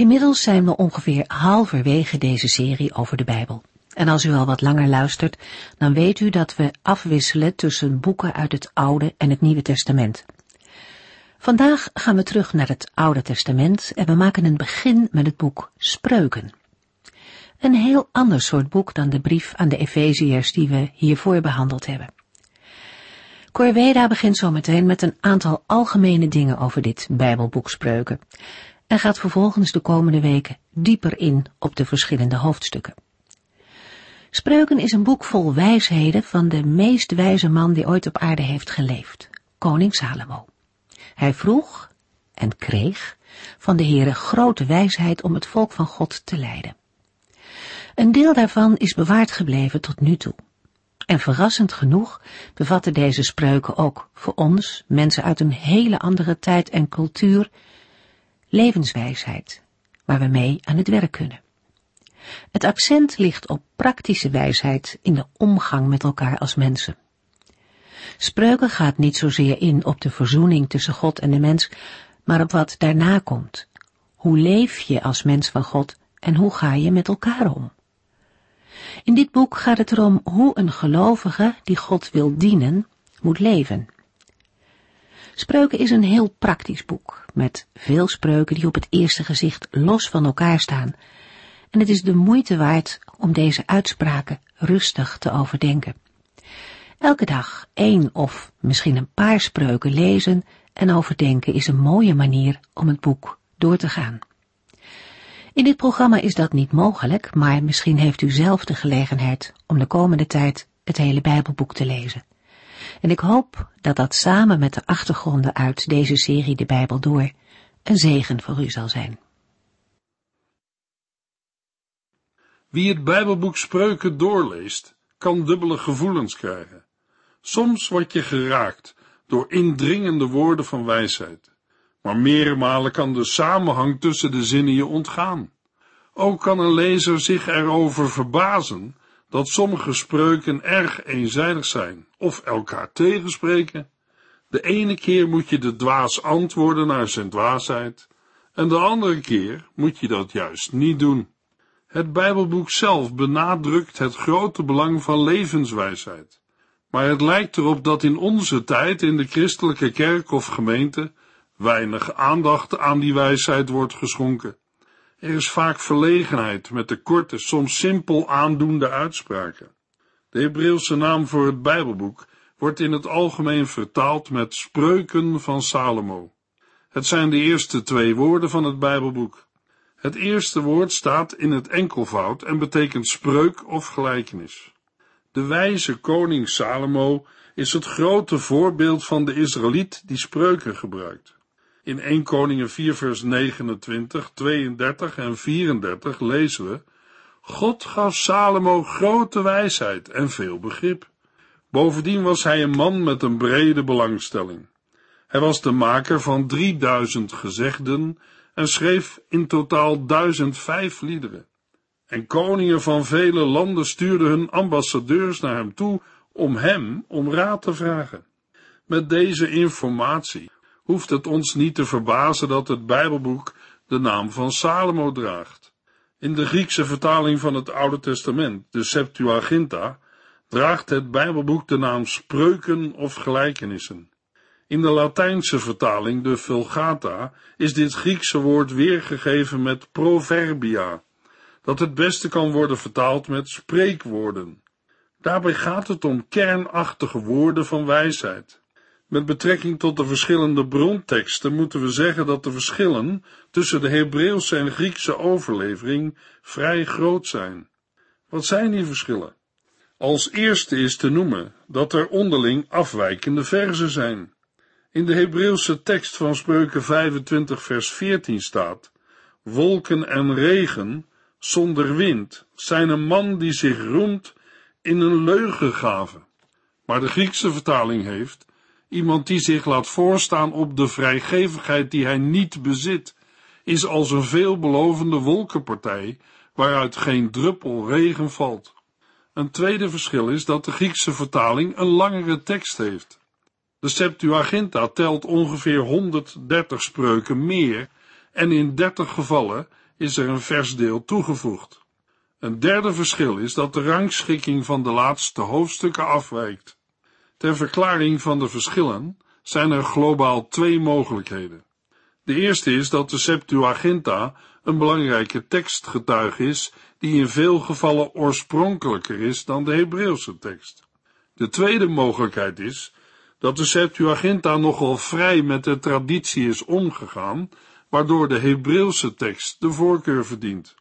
Inmiddels zijn we ongeveer halverwege deze serie over de Bijbel. En als u al wat langer luistert, dan weet u dat we afwisselen tussen boeken uit het Oude en het Nieuwe Testament. Vandaag gaan we terug naar het Oude Testament en we maken een begin met het boek Spreuken. Een heel ander soort boek dan de brief aan de Efeziërs die we hiervoor behandeld hebben. Corveda begint zometeen met een aantal algemene dingen over dit Bijbelboek Spreuken en gaat vervolgens de komende weken dieper in op de verschillende hoofdstukken. Spreuken is een boek vol wijsheden van de meest wijze man die ooit op aarde heeft geleefd, koning Salomo. Hij vroeg en kreeg van de Heere grote wijsheid om het volk van God te leiden. Een deel daarvan is bewaard gebleven tot nu toe. En verrassend genoeg bevatten deze spreuken ook voor ons, mensen uit een hele andere tijd en cultuur, levenswijsheid, waar we mee aan het werk kunnen. Het accent ligt op praktische wijsheid in de omgang met elkaar als mensen. Spreuken gaat niet zozeer in op de verzoening tussen God en de mens, maar op wat daarna komt. Hoe leef je als mens van God en hoe ga je met elkaar om? In dit boek gaat het erom hoe een gelovige die God wil dienen, moet leven. Spreuken is een heel praktisch boek, met veel spreuken die op het eerste gezicht los van elkaar staan. En het is de moeite waard om deze uitspraken rustig te overdenken. Elke dag één of misschien een paar spreuken lezen en overdenken is een mooie manier om het boek door te gaan. In dit programma is dat niet mogelijk, maar misschien heeft u zelf de gelegenheid om de komende tijd het hele Bijbelboek te lezen. En ik hoop dat dat samen met de achtergronden uit deze serie de Bijbel door een zegen voor u zal zijn. Wie het Bijbelboek Spreuken doorleest, kan dubbele gevoelens krijgen. Soms word je geraakt door indringende woorden van wijsheid, maar meermalen kan de samenhang tussen de zinnen je ontgaan. Ook kan een lezer zich erover verbazen dat sommige spreuken erg eenzijdig zijn of elkaar tegenspreken. De ene keer moet je de dwaas antwoorden naar zijn dwaasheid, en de andere keer moet je dat juist niet doen. Het Bijbelboek zelf benadrukt het grote belang van levenswijsheid. Maar het lijkt erop dat in onze tijd in de christelijke kerk of gemeente weinig aandacht aan die wijsheid wordt geschonken. Er is vaak verlegenheid met de korte, soms simpel aandoende uitspraken. De Hebreeuwse naam voor het Bijbelboek wordt in het algemeen vertaald met spreuken van Salomo. Het zijn de eerste twee woorden van het Bijbelboek. Het eerste woord staat in het enkelvoud en betekent spreuk of gelijkenis. De wijze koning Salomo is het grote voorbeeld van de Israëliet die spreuken gebruikt. In 1 Koningen 4 vers 29, 32 en 34 lezen we, God gaf Salomo grote wijsheid en veel begrip. Bovendien was hij een man met een brede belangstelling. Hij was de maker van 3000 gezegden en schreef in totaal 1005 liederen. En koningen van vele landen stuurden hun ambassadeurs naar hem toe om hem om raad te vragen. Met deze informatie hoeft het ons niet te verbazen dat het Bijbelboek de naam van Salomo draagt. In de Griekse vertaling van het Oude Testament, de Septuaginta, draagt het Bijbelboek de naam Spreuken of Gelijkenissen. In de Latijnse vertaling, de Vulgata, is dit Griekse woord weergegeven met proverbia, dat het beste kan worden vertaald met spreekwoorden. Daarbij gaat het om kernachtige woorden van wijsheid. Met betrekking tot de verschillende bronteksten moeten we zeggen dat de verschillen tussen de Hebreeuwse en Griekse overlevering vrij groot zijn. Wat zijn die verschillen? Als eerste is te noemen dat er onderling afwijkende verzen zijn. In de Hebreeuwse tekst van Spreuken 25 vers 14 staat, wolken en regen zonder wind zijn een man die zich roemt in een leugengave. Maar de Griekse vertaling heeft iemand die zich laat voorstaan op de vrijgevigheid die hij niet bezit, is als een veelbelovende wolkenpartij waaruit geen druppel regen valt. Een tweede verschil is dat de Griekse vertaling een langere tekst heeft. De Septuaginta telt ongeveer 130 spreuken meer en in 30 gevallen is er een versdeel toegevoegd. Een derde verschil is dat de rangschikking van de laatste hoofdstukken afwijkt. Ter verklaring van de verschillen zijn er globaal twee mogelijkheden. De eerste is dat de Septuaginta een belangrijke tekstgetuige is die in veel gevallen oorspronkelijker is dan de Hebreeuwse tekst. De tweede mogelijkheid is dat de Septuaginta nogal vrij met de traditie is omgegaan, waardoor de Hebreeuwse tekst de voorkeur verdient.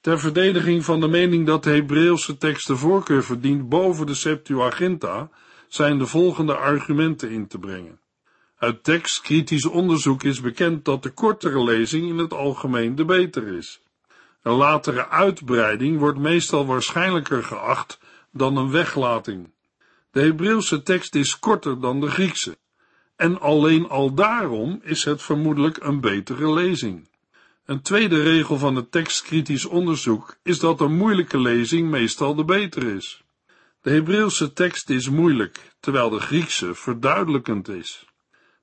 Ter verdediging van de mening dat de Hebreeuwse tekst de voorkeur verdient boven de Septuaginta, zijn de volgende argumenten in te brengen. Uit tekstkritisch onderzoek is bekend dat de kortere lezing in het algemeen de beter is. Een latere uitbreiding wordt meestal waarschijnlijker geacht dan een weglating. De Hebreeuwse tekst is korter dan de Griekse, en alleen al daarom is het vermoedelijk een betere lezing. Een tweede regel van het tekstkritisch onderzoek is dat een moeilijke lezing meestal de betere is. De Hebreeuwse tekst is moeilijk, terwijl de Griekse verduidelijkend is.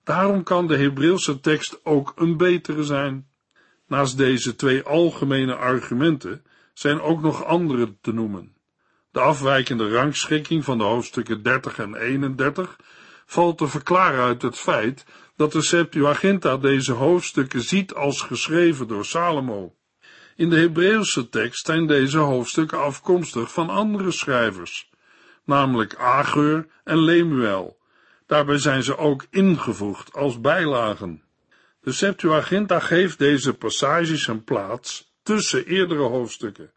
Daarom kan de Hebreeuwse tekst ook een betere zijn. Naast deze twee algemene argumenten zijn ook nog andere te noemen. De afwijkende rangschikking van de hoofdstukken 30 en 31 valt te verklaren uit het feit dat de Septuaginta deze hoofdstukken ziet als geschreven door Salomo. In de Hebreeuwse tekst zijn deze hoofdstukken afkomstig van andere schrijvers, namelijk Ageur en Lemuel. Daarbij zijn ze ook ingevoegd als bijlagen. De Septuaginta geeft deze passages een plaats tussen eerdere hoofdstukken.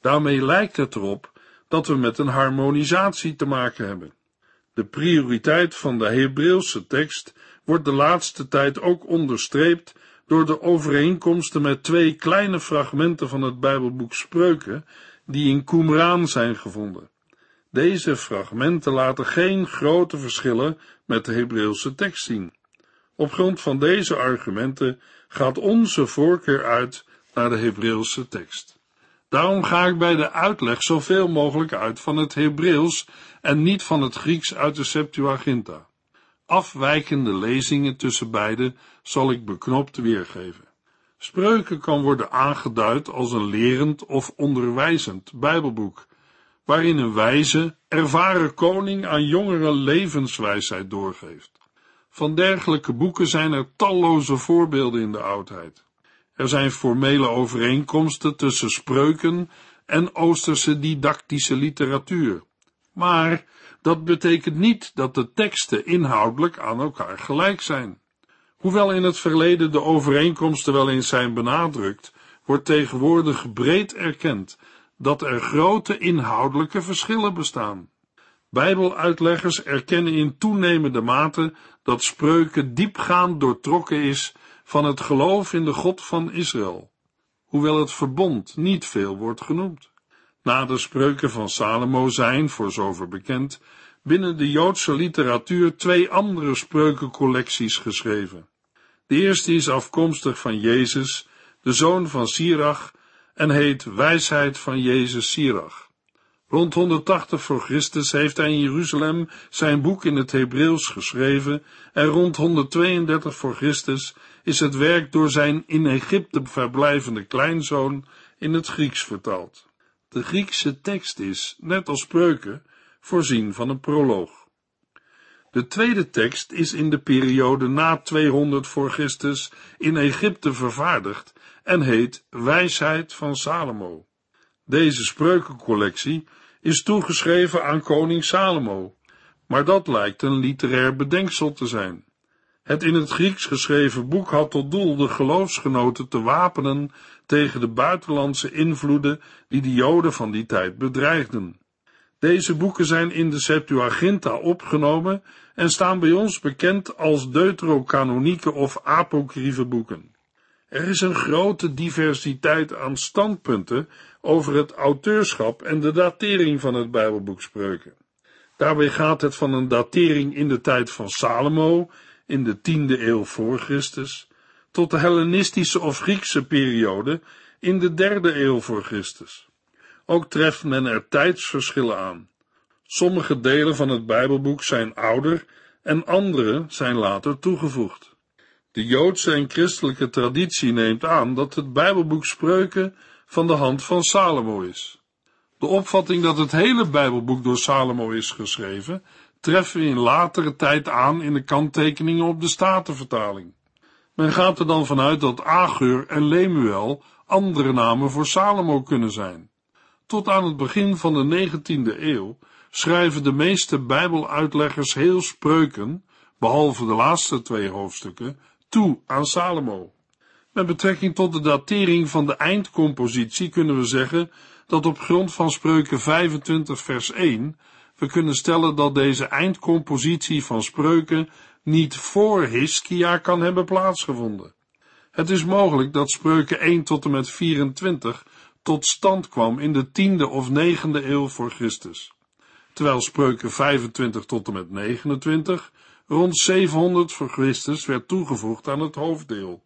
Daarmee lijkt het erop dat we met een harmonisatie te maken hebben. De prioriteit van de Hebreeuwse tekst wordt de laatste tijd ook onderstreept door de overeenkomsten met twee kleine fragmenten van het Bijbelboek Spreuken, die in Qumran zijn gevonden. Deze fragmenten laten geen grote verschillen met de Hebreeuwse tekst zien. Op grond van deze argumenten gaat onze voorkeur uit naar de Hebreeuwse tekst. Daarom ga ik bij de uitleg zoveel mogelijk uit van het Hebreeuws en niet van het Grieks uit de Septuaginta. Afwijkende lezingen tussen beide zal ik beknopt weergeven. Spreuken kan worden aangeduid als een lerend of onderwijzend Bijbelboek, waarin een wijze, ervaren koning aan jongeren levenswijsheid doorgeeft. Van dergelijke boeken zijn er talloze voorbeelden in de oudheid. Er zijn formele overeenkomsten tussen spreuken en Oosterse didactische literatuur. Maar dat betekent niet dat de teksten inhoudelijk aan elkaar gelijk zijn. Hoewel in het verleden de overeenkomsten wel eens zijn benadrukt, wordt tegenwoordig breed erkend dat er grote inhoudelijke verschillen bestaan. Bijbeluitleggers erkennen in toenemende mate dat spreuken diepgaand doortrokken is van het geloof in de God van Israël, hoewel het verbond niet veel wordt genoemd. Na de spreuken van Salomo zijn, voor zover bekend, binnen de Joodse literatuur twee andere spreukencollecties geschreven. De eerste is afkomstig van Jezus, de zoon van Sirach, en heet Wijsheid van Jezus Sirach. Rond 180 voor Christus heeft hij in Jeruzalem zijn boek in het Hebreeuws geschreven en rond 132 voor Christus is het werk door zijn in Egypte verblijvende kleinzoon in het Grieks vertaald. De Griekse tekst is, net als spreuken, voorzien van een proloog. De tweede tekst is in de periode na 200 voor Christus in Egypte vervaardigd en heet Wijsheid van Salomo. Deze spreukencollectie is toegeschreven aan koning Salomo, maar dat lijkt een literair bedenksel te zijn. Het in het Grieks geschreven boek had tot doel de geloofsgenoten te wapenen tegen de buitenlandse invloeden die de Joden van die tijd bedreigden. Deze boeken zijn in de Septuaginta opgenomen en staan bij ons bekend als deuterocanonieke of apocryfe boeken. Er is een grote diversiteit aan standpunten over het auteurschap en de datering van het Bijbelboek Spreuken. Daarbij gaat het van een datering in de tijd van Salomo, in de tiende eeuw voor Christus, tot de Hellenistische of Griekse periode in de derde eeuw voor Christus. Ook treft men er tijdsverschillen aan. Sommige delen van het Bijbelboek zijn ouder en andere zijn later toegevoegd. De Joodse en christelijke traditie neemt aan dat het Bijbelboek Spreuken van de hand van Salomo is. De opvatting dat het hele Bijbelboek door Salomo is geschreven, treffen we in latere tijd aan in de kanttekeningen op de Statenvertaling. Men gaat er dan vanuit dat Agur en Lemuel andere namen voor Salomo kunnen zijn. Tot aan het begin van de 19e eeuw schrijven de meeste Bijbeluitleggers heel spreuken, behalve de laatste twee hoofdstukken, toe aan Salomo. Met betrekking tot de datering van de eindcompositie kunnen we zeggen dat op grond van spreuken 25 vers 1 we kunnen stellen dat deze eindcompositie van spreuken niet voor Hiskia kan hebben plaatsgevonden. Het is mogelijk dat spreuken 1 tot en met 24 tot stand kwam in de tiende of negende eeuw voor Christus, terwijl spreuken 25 tot en met 29 rond 700 voor Christus werd toegevoegd aan het hoofddeel.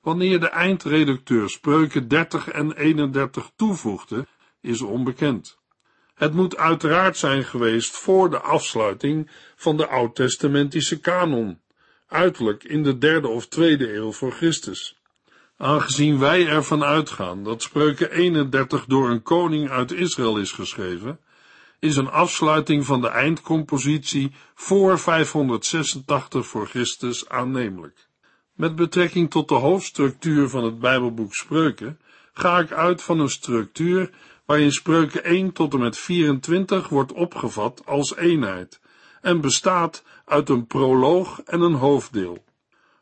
Wanneer de eindredacteur spreuken 30 en 31 toevoegde, is onbekend. Het moet uiteraard zijn geweest voor de afsluiting van de oud-testamentische kanon, uiterlijk in de derde of tweede eeuw voor Christus. Aangezien wij ervan uitgaan dat spreuken 31 door een koning uit Israël is geschreven, is een afsluiting van de eindcompositie voor 586 voor Christus aannemelijk. Met betrekking tot de hoofdstructuur van het Bijbelboek Spreuken ga ik uit van een structuur waarin spreuken 1 tot en met 24 wordt opgevat als eenheid en bestaat uit een proloog en een hoofddeel.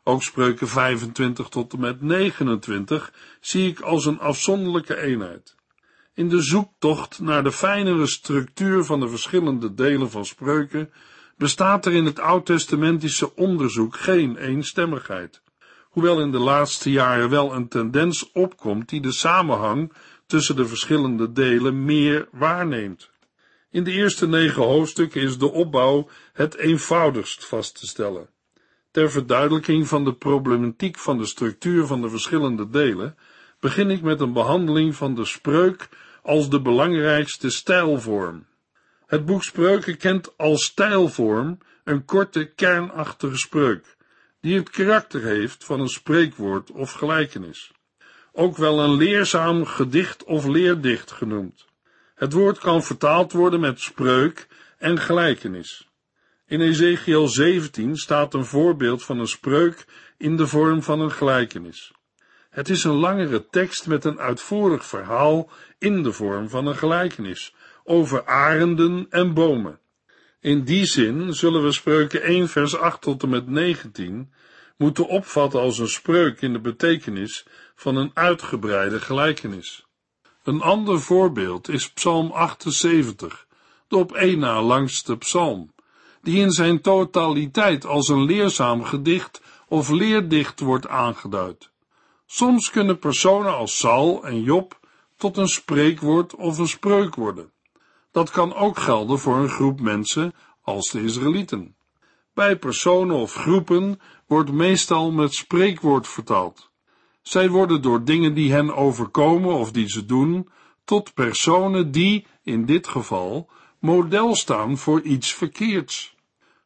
Ook spreuken 25 tot en met 29 zie ik als een afzonderlijke eenheid. In de zoektocht naar de fijnere structuur van de verschillende delen van spreuken bestaat er in het oud-testamentische onderzoek geen eenstemmigheid, hoewel in de laatste jaren wel een tendens opkomt die de samenhang tussen de verschillende delen meer waarneemt. In de eerste negen hoofdstukken is de opbouw het eenvoudigst vast te stellen. Ter verduidelijking van de problematiek van de structuur van de verschillende delen, begin ik met een behandeling van de spreuk als de belangrijkste stijlvorm. Het boek Spreuken kent als stijlvorm een korte, kernachtige spreuk, die het karakter heeft van een spreekwoord of gelijkenis ook wel een leerzaam gedicht of leerdicht genoemd. Het woord kan vertaald worden met spreuk en gelijkenis. In Ezekiel 17 staat een voorbeeld van een spreuk in de vorm van een gelijkenis. Het is een langere tekst met een uitvoerig verhaal in de vorm van een gelijkenis over arenden en bomen. In die zin zullen we spreuken 1 vers 8 tot en met 19 moeten opvatten als een spreuk in de betekenis van een uitgebreide gelijkenis. Een ander voorbeeld is Psalm 78, de op één na langste psalm, die in zijn totaliteit als een leerzaam gedicht of leerdicht wordt aangeduid. Soms kunnen personen als Saul en Job tot een spreekwoord of een spreuk worden. Dat kan ook gelden voor een groep mensen als de Israëlieten. Bij personen of groepen wordt meestal met spreekwoord vertaald. Zij worden door dingen die hen overkomen of die ze doen, tot personen die, in dit geval, model staan voor iets verkeerds.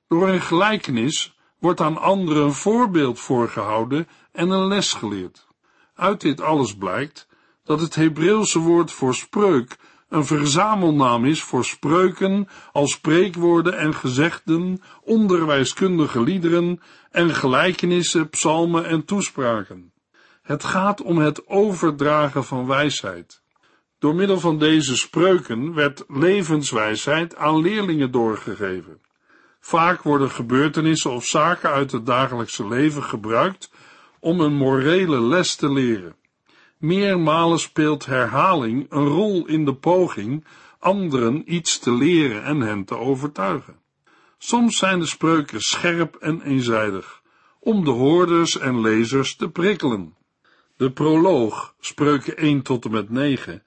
Door een gelijkenis wordt aan anderen een voorbeeld voorgehouden en een les geleerd. Uit dit alles blijkt dat het Hebreeuwse woord voor spreuk een verzamelnaam is voor spreuken als spreekwoorden en gezegden, onderwijskundige liederen en gelijkenissen, psalmen en toespraken. Het gaat om het overdragen van wijsheid. Door middel van deze spreuken werd levenswijsheid aan leerlingen doorgegeven. Vaak worden gebeurtenissen of zaken uit het dagelijkse leven gebruikt om een morele les te leren. Meermalen speelt herhaling een rol in de poging anderen iets te leren en hen te overtuigen. Soms zijn de spreuken scherp en eenzijdig, om de hoorders en lezers te prikkelen. De proloog, spreuken 1 tot en met 9,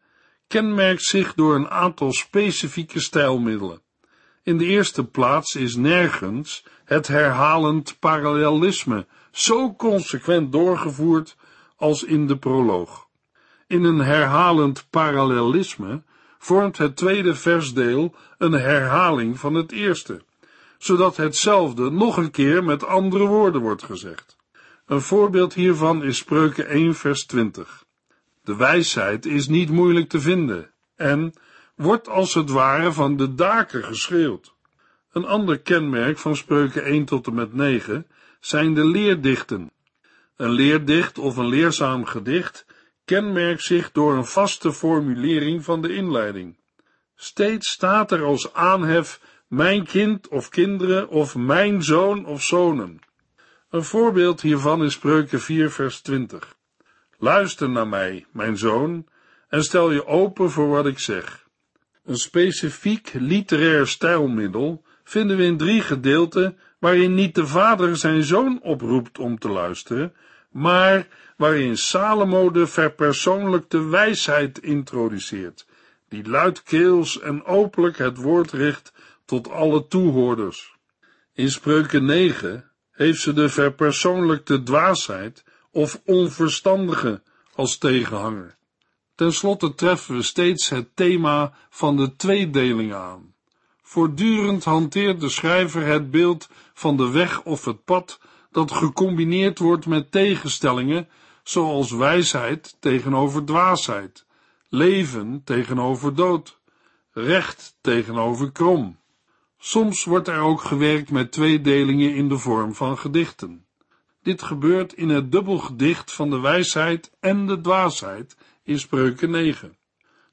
kenmerkt zich door een aantal specifieke stijlmiddelen. In de eerste plaats is nergens het herhalend parallelisme zo consequent doorgevoerd als in de proloog. In een herhalend parallelisme vormt het tweede versdeel een herhaling van het eerste, zodat hetzelfde nog een keer met andere woorden wordt gezegd. Een voorbeeld hiervan is Spreuken 1 vers 20. De wijsheid is niet moeilijk te vinden en wordt als het ware van de daken geschreeuwd. Een ander kenmerk van Spreuken 1 tot en met 9 zijn de leerdichten. Een leerdicht of een leerzaam gedicht kenmerkt zich door een vaste formulering van de inleiding. Steeds staat er als aanhef mijn kind of kinderen of mijn zoon of zonen. Een voorbeeld hiervan is Spreuken 4 vers 20. Luister naar mij, mijn zoon, en stel je open voor wat ik zeg. Een specifiek literair stijlmiddel vinden we in drie gedeelten waarin niet de vader zijn zoon oproept om te luisteren, maar waarin Salomo de verpersoonlijkte wijsheid introduceert, die luidkeels en openlijk het woord richt tot alle toehoorders. In Spreuken 9 heeft ze de verpersoonlijkte dwaasheid of onverstandige als tegenhanger. Ten slotte treffen we steeds het thema van de tweedeling aan. Voortdurend hanteert de schrijver het beeld van de weg of het pad dat gecombineerd wordt met tegenstellingen zoals wijsheid tegenover dwaasheid, leven tegenover dood, recht tegenover krom. Soms wordt er ook gewerkt met tweedelingen in de vorm van gedichten. Dit gebeurt in het dubbelgedicht van de wijsheid en de dwaasheid in Spreuken 9.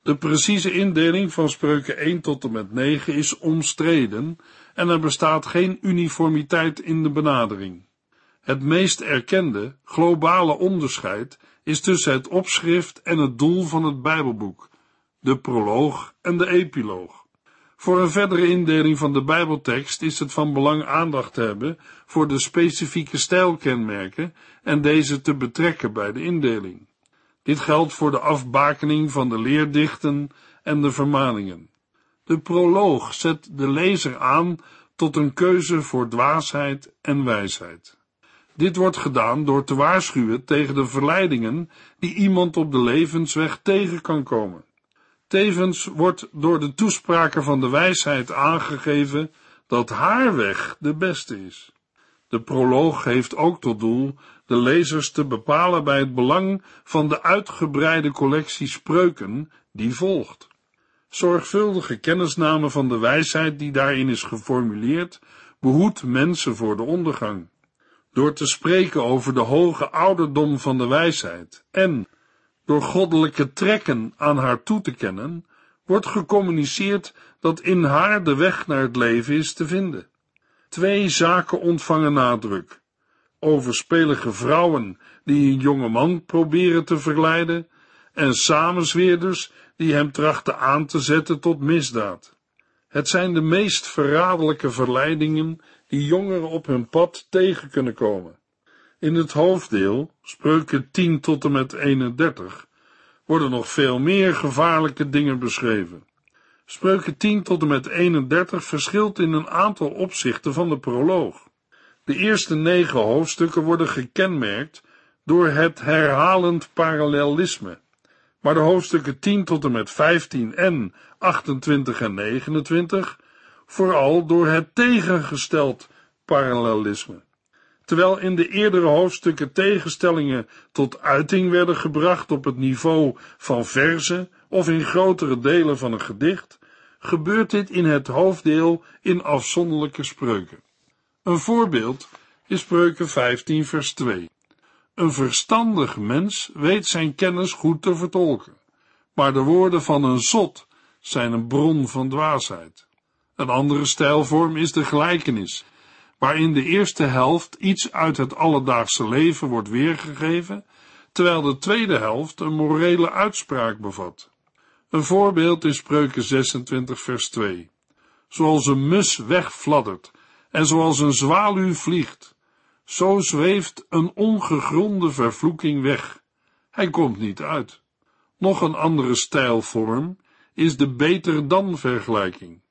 De precieze indeling van spreuken 1 tot en met 9 is omstreden en er bestaat geen uniformiteit in de benadering. Het meest erkende, globale onderscheid is tussen het opschrift en het doel van het Bijbelboek, de proloog en de epiloog. Voor een verdere indeling van de Bijbeltekst is het van belang aandacht te hebben voor de specifieke stijlkenmerken en deze te betrekken bij de indeling. Dit geldt voor de afbakening van de leerdichten en de vermaningen. De proloog zet de lezer aan tot een keuze voor dwaasheid en wijsheid. Dit wordt gedaan door te waarschuwen tegen de verleidingen die iemand op de levensweg tegen kan komen. Tevens wordt door de toespraken van de wijsheid aangegeven dat haar weg de beste is. De proloog heeft ook tot doel de lezers te bepalen bij het belang van de uitgebreide collectie spreuken die volgt. Zorgvuldige kennisname van de wijsheid die daarin is geformuleerd, behoedt mensen voor de ondergang. Door te spreken over de hoge ouderdom van de wijsheid en door goddelijke trekken aan haar toe te kennen, wordt gecommuniceerd dat in haar de weg naar het leven is te vinden. Twee zaken ontvangen nadruk. Overspelige vrouwen die een jonge man proberen te verleiden en samenzweerders die hem trachten aan te zetten tot misdaad. Het zijn de meest verraderlijke verleidingen die jongeren op hun pad tegen kunnen komen. In het hoofddeel, spreuken 10 tot en met 31, worden nog veel meer gevaarlijke dingen beschreven. Spreuken 10 tot en met 31 verschilt in een aantal opzichten van de proloog. De eerste negen hoofdstukken worden gekenmerkt door het herhalend parallelisme, maar de hoofdstukken 10 tot en met 15 en 28 en 29 vooral door het tegengesteld parallelisme. Terwijl in de eerdere hoofdstukken tegenstellingen tot uiting werden gebracht op het niveau van verzen of in grotere delen van een gedicht, gebeurt dit in het hoofddeel in afzonderlijke spreuken. Een voorbeeld is spreuken 15 vers 2. Een verstandig mens weet zijn kennis goed te vertolken, maar de woorden van een zot zijn een bron van dwaasheid. Een andere stijlvorm is de gelijkenis, waarin de eerste helft iets uit het alledaagse leven wordt weergegeven, terwijl de tweede helft een morele uitspraak bevat. Een voorbeeld is Spreuken 26 vers 2. Zoals een mus wegfladdert en zoals een zwaluw vliegt, zo zweeft een ongegronde vervloeking weg. Hij komt niet uit. Nog een andere stijlvorm is de beter dan vergelijking,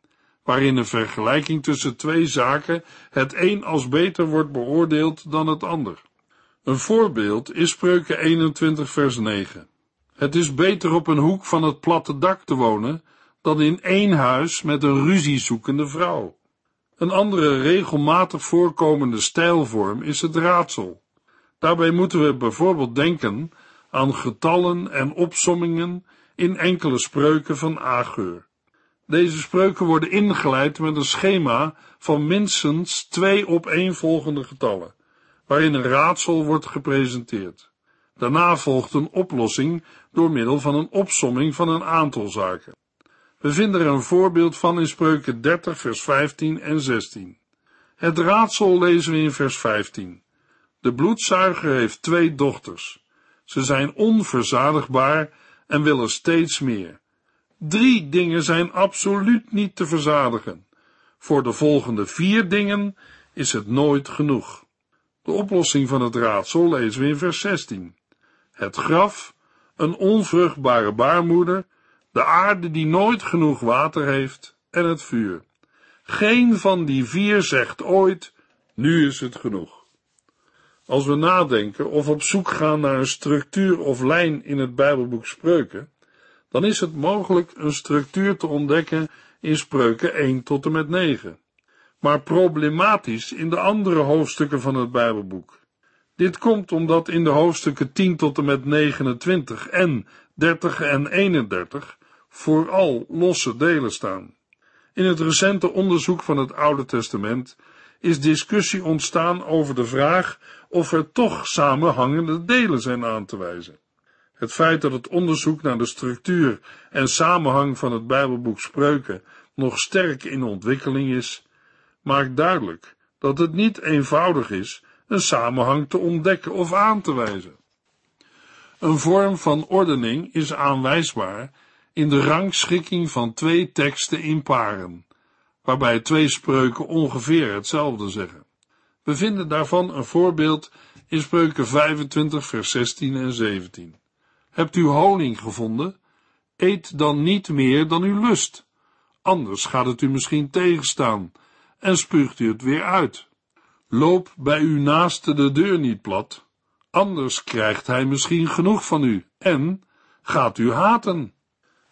waarin een vergelijking tussen twee zaken het een als beter wordt beoordeeld dan het ander. Een voorbeeld is Spreuken 21 vers 9. Het is beter op een hoek van het platte dak te wonen dan in één huis met een ruziezoekende vrouw. Een andere regelmatig voorkomende stijlvorm is het raadsel. Daarbij moeten we bijvoorbeeld denken aan getallen en opsommingen in enkele spreuken van Ageur. Deze spreuken worden ingeleid met een schema van minstens twee opeenvolgende getallen, waarin een raadsel wordt gepresenteerd. Daarna volgt een oplossing door middel van een opsomming van een aantal zaken. We vinden er een voorbeeld van in Spreuken 30, vers 15 en 16. Het raadsel lezen we in vers 15. De bloedzuiger heeft twee dochters. Ze zijn onverzadigbaar en willen steeds meer. Drie dingen zijn absoluut niet te verzadigen. Voor de volgende vier dingen is het nooit genoeg. De oplossing van het raadsel lezen we in vers 16. Het graf, een onvruchtbare baarmoeder, de aarde die nooit genoeg water heeft en het vuur. Geen van die vier zegt ooit, nu is het genoeg. Als we nadenken of op zoek gaan naar een structuur of lijn in het Bijbelboek Spreuken, dan is het mogelijk een structuur te ontdekken in Spreuken 1 tot en met 9, maar problematisch in de andere hoofdstukken van het Bijbelboek. Dit komt omdat in de hoofdstukken 10 tot en met 29 en 30 en 31 vooral losse delen staan. In het recente onderzoek van het Oude Testament is discussie ontstaan over de vraag of er toch samenhangende delen zijn aan te wijzen. Het feit dat het onderzoek naar de structuur en samenhang van het Bijbelboek Spreuken nog sterk in ontwikkeling is, maakt duidelijk dat het niet eenvoudig is een samenhang te ontdekken of aan te wijzen. Een vorm van ordening is aanwijsbaar in de rangschikking van twee teksten in paren, waarbij twee spreuken ongeveer hetzelfde zeggen. We vinden daarvan een voorbeeld in spreuken 25 vers 16 en 17. Hebt u honing gevonden? Eet dan niet meer dan u lust, anders gaat het u misschien tegenstaan en spuugt u het weer uit. Loop bij uw naaste de deur niet plat, anders krijgt hij misschien genoeg van u en gaat u haten.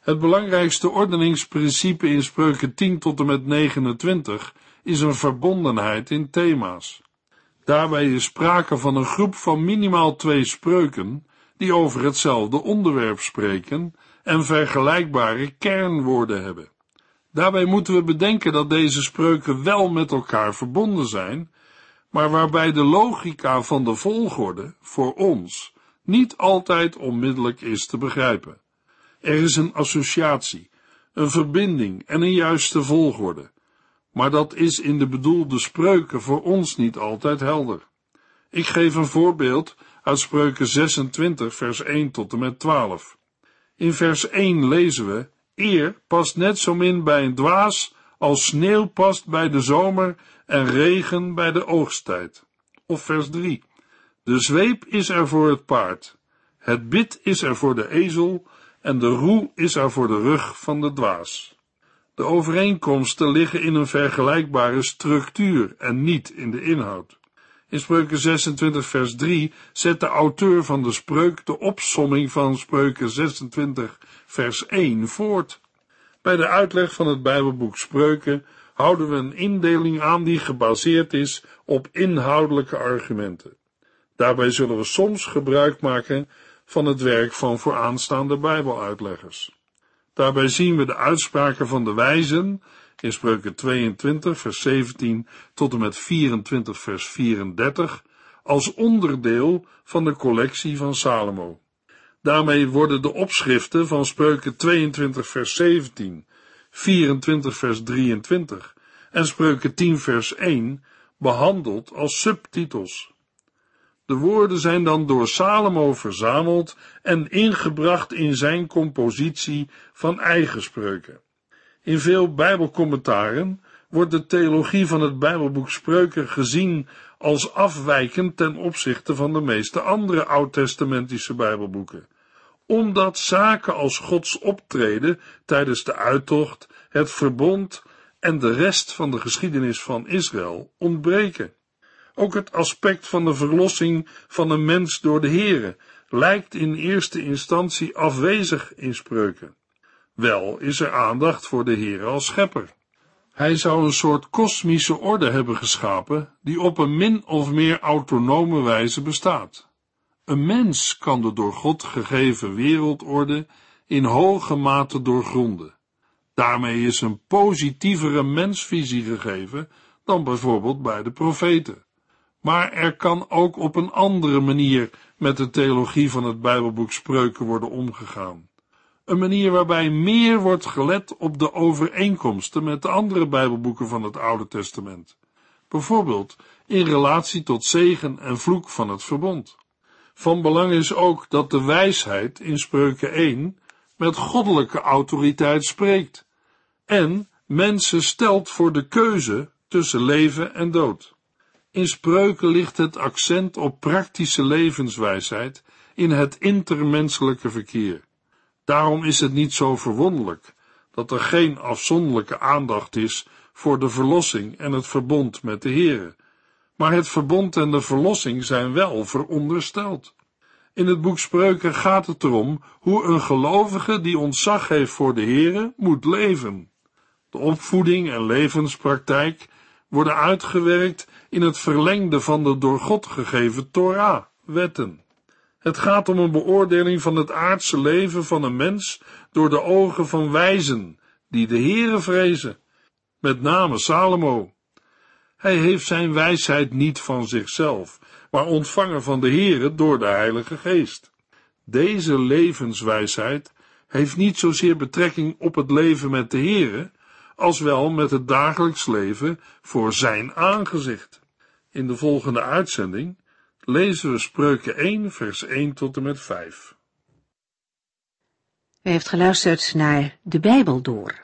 Het belangrijkste ordeningsprincipe in spreuken 10 tot en met 29 is een verbondenheid in thema's. Daarbij is sprake van een groep van minimaal twee spreuken die over hetzelfde onderwerp spreken en vergelijkbare kernwoorden hebben. Daarbij moeten we bedenken dat deze spreuken wel met elkaar verbonden zijn, maar waarbij de logica van de volgorde voor ons niet altijd onmiddellijk is te begrijpen. Er is een associatie, een verbinding en een juiste volgorde, maar dat is in de bedoelde spreuken voor ons niet altijd helder. Ik geef een voorbeeld uit spreuken 26 vers 1 tot en met 12. In vers 1 lezen we, eer past net zo min bij een dwaas als sneeuw past bij de zomer en regen bij de oogsttijd. Of vers 3. De zweep is er voor het paard, het bit is er voor de ezel en de roe is er voor de rug van de dwaas. De overeenkomsten liggen in een vergelijkbare structuur en niet in de inhoud. In Spreuken 26 vers 3 zet de auteur van de spreuk de opsomming van Spreuken 26 vers 1 voort. Bij de uitleg van het Bijbelboek Spreuken houden we een indeling aan die gebaseerd is op inhoudelijke argumenten. Daarbij zullen we soms gebruik maken van het werk van vooraanstaande Bijbeluitleggers. Daarbij zien we de uitspraken van de wijzen in Spreuken 22 vers 17 tot en met 24 vers 34 als onderdeel van de collectie van Salomo. Daarmee worden de opschriften van Spreuken 22 vers 17, 24 vers 23 en Spreuken 10 vers 1 behandeld als subtitels. De woorden zijn dan door Salomo verzameld en ingebracht in zijn compositie van eigen spreuken. In veel Bijbelcommentaren wordt de theologie van het Bijbelboek Spreuken gezien als afwijkend ten opzichte van de meeste andere oud-testamentische Bijbelboeken, omdat zaken als Gods optreden tijdens de uittocht, het verbond en de rest van de geschiedenis van Israël ontbreken. Ook het aspect van de verlossing van een mens door de Here lijkt in eerste instantie afwezig in spreuken. Wel is er aandacht voor de Here als schepper. Hij zou een soort kosmische orde hebben geschapen, die op een min of meer autonome wijze bestaat. Een mens kan de door God gegeven wereldorde in hoge mate doorgronden. Daarmee is een positievere mensvisie gegeven dan bijvoorbeeld bij de profeten. Maar er kan ook op een andere manier met de theologie van het Bijbelboek Spreuken worden omgegaan. Een manier waarbij meer wordt gelet op de overeenkomsten met de andere Bijbelboeken van het Oude Testament. Bijvoorbeeld in relatie tot zegen en vloek van het verbond. Van belang is ook dat de wijsheid in Spreuken 1 met goddelijke autoriteit spreekt en mensen stelt voor de keuze tussen leven en dood. In spreuken ligt het accent op praktische levenswijsheid in het intermenselijke verkeer. Daarom is het niet zo verwonderlijk dat er geen afzonderlijke aandacht is voor de verlossing en het verbond met de Here, maar het verbond en de verlossing zijn wel verondersteld. In het boek Spreuken gaat het erom hoe een gelovige die ontzag heeft voor de Here moet leven. De opvoeding en levenspraktijk worden uitgewerkt in het verlengde van de door God gegeven Torah, wetten. Het gaat om een beoordeling van het aardse leven van een mens door de ogen van wijzen, die de Heere vrezen, met name Salomo. Hij heeft zijn wijsheid niet van zichzelf, maar ontvangen van de Heere door de Heilige Geest. Deze levenswijsheid heeft niet zozeer betrekking op het leven met de Heere, als wel met het dagelijks leven voor zijn aangezicht. In de volgende uitzending lezen we Spreuken 1, vers 1 tot en met 5. U heeft geluisterd naar De Bijbel Door,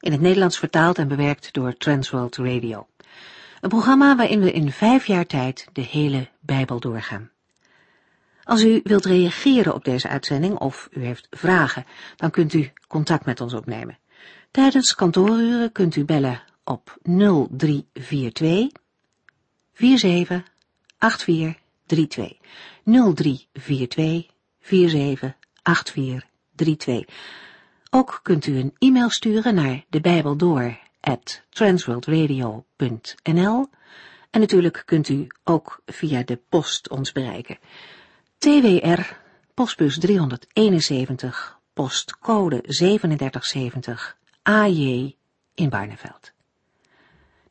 in het Nederlands vertaald en bewerkt door Transworld Radio. Een programma waarin we in vijf jaar tijd de hele Bijbel doorgaan. Als u wilt reageren op deze uitzending of u heeft vragen, dan kunt u contact met ons opnemen. Tijdens kantooruren kunt u bellen op 0342 47 8432 0342 47 8432. Ook kunt u een e-mail sturen naar de Bijbel door at transworldradio.nl en natuurlijk kunt u ook via de post ons bereiken. TWR, postbus 371, postcode 3770, AJ in Barneveld.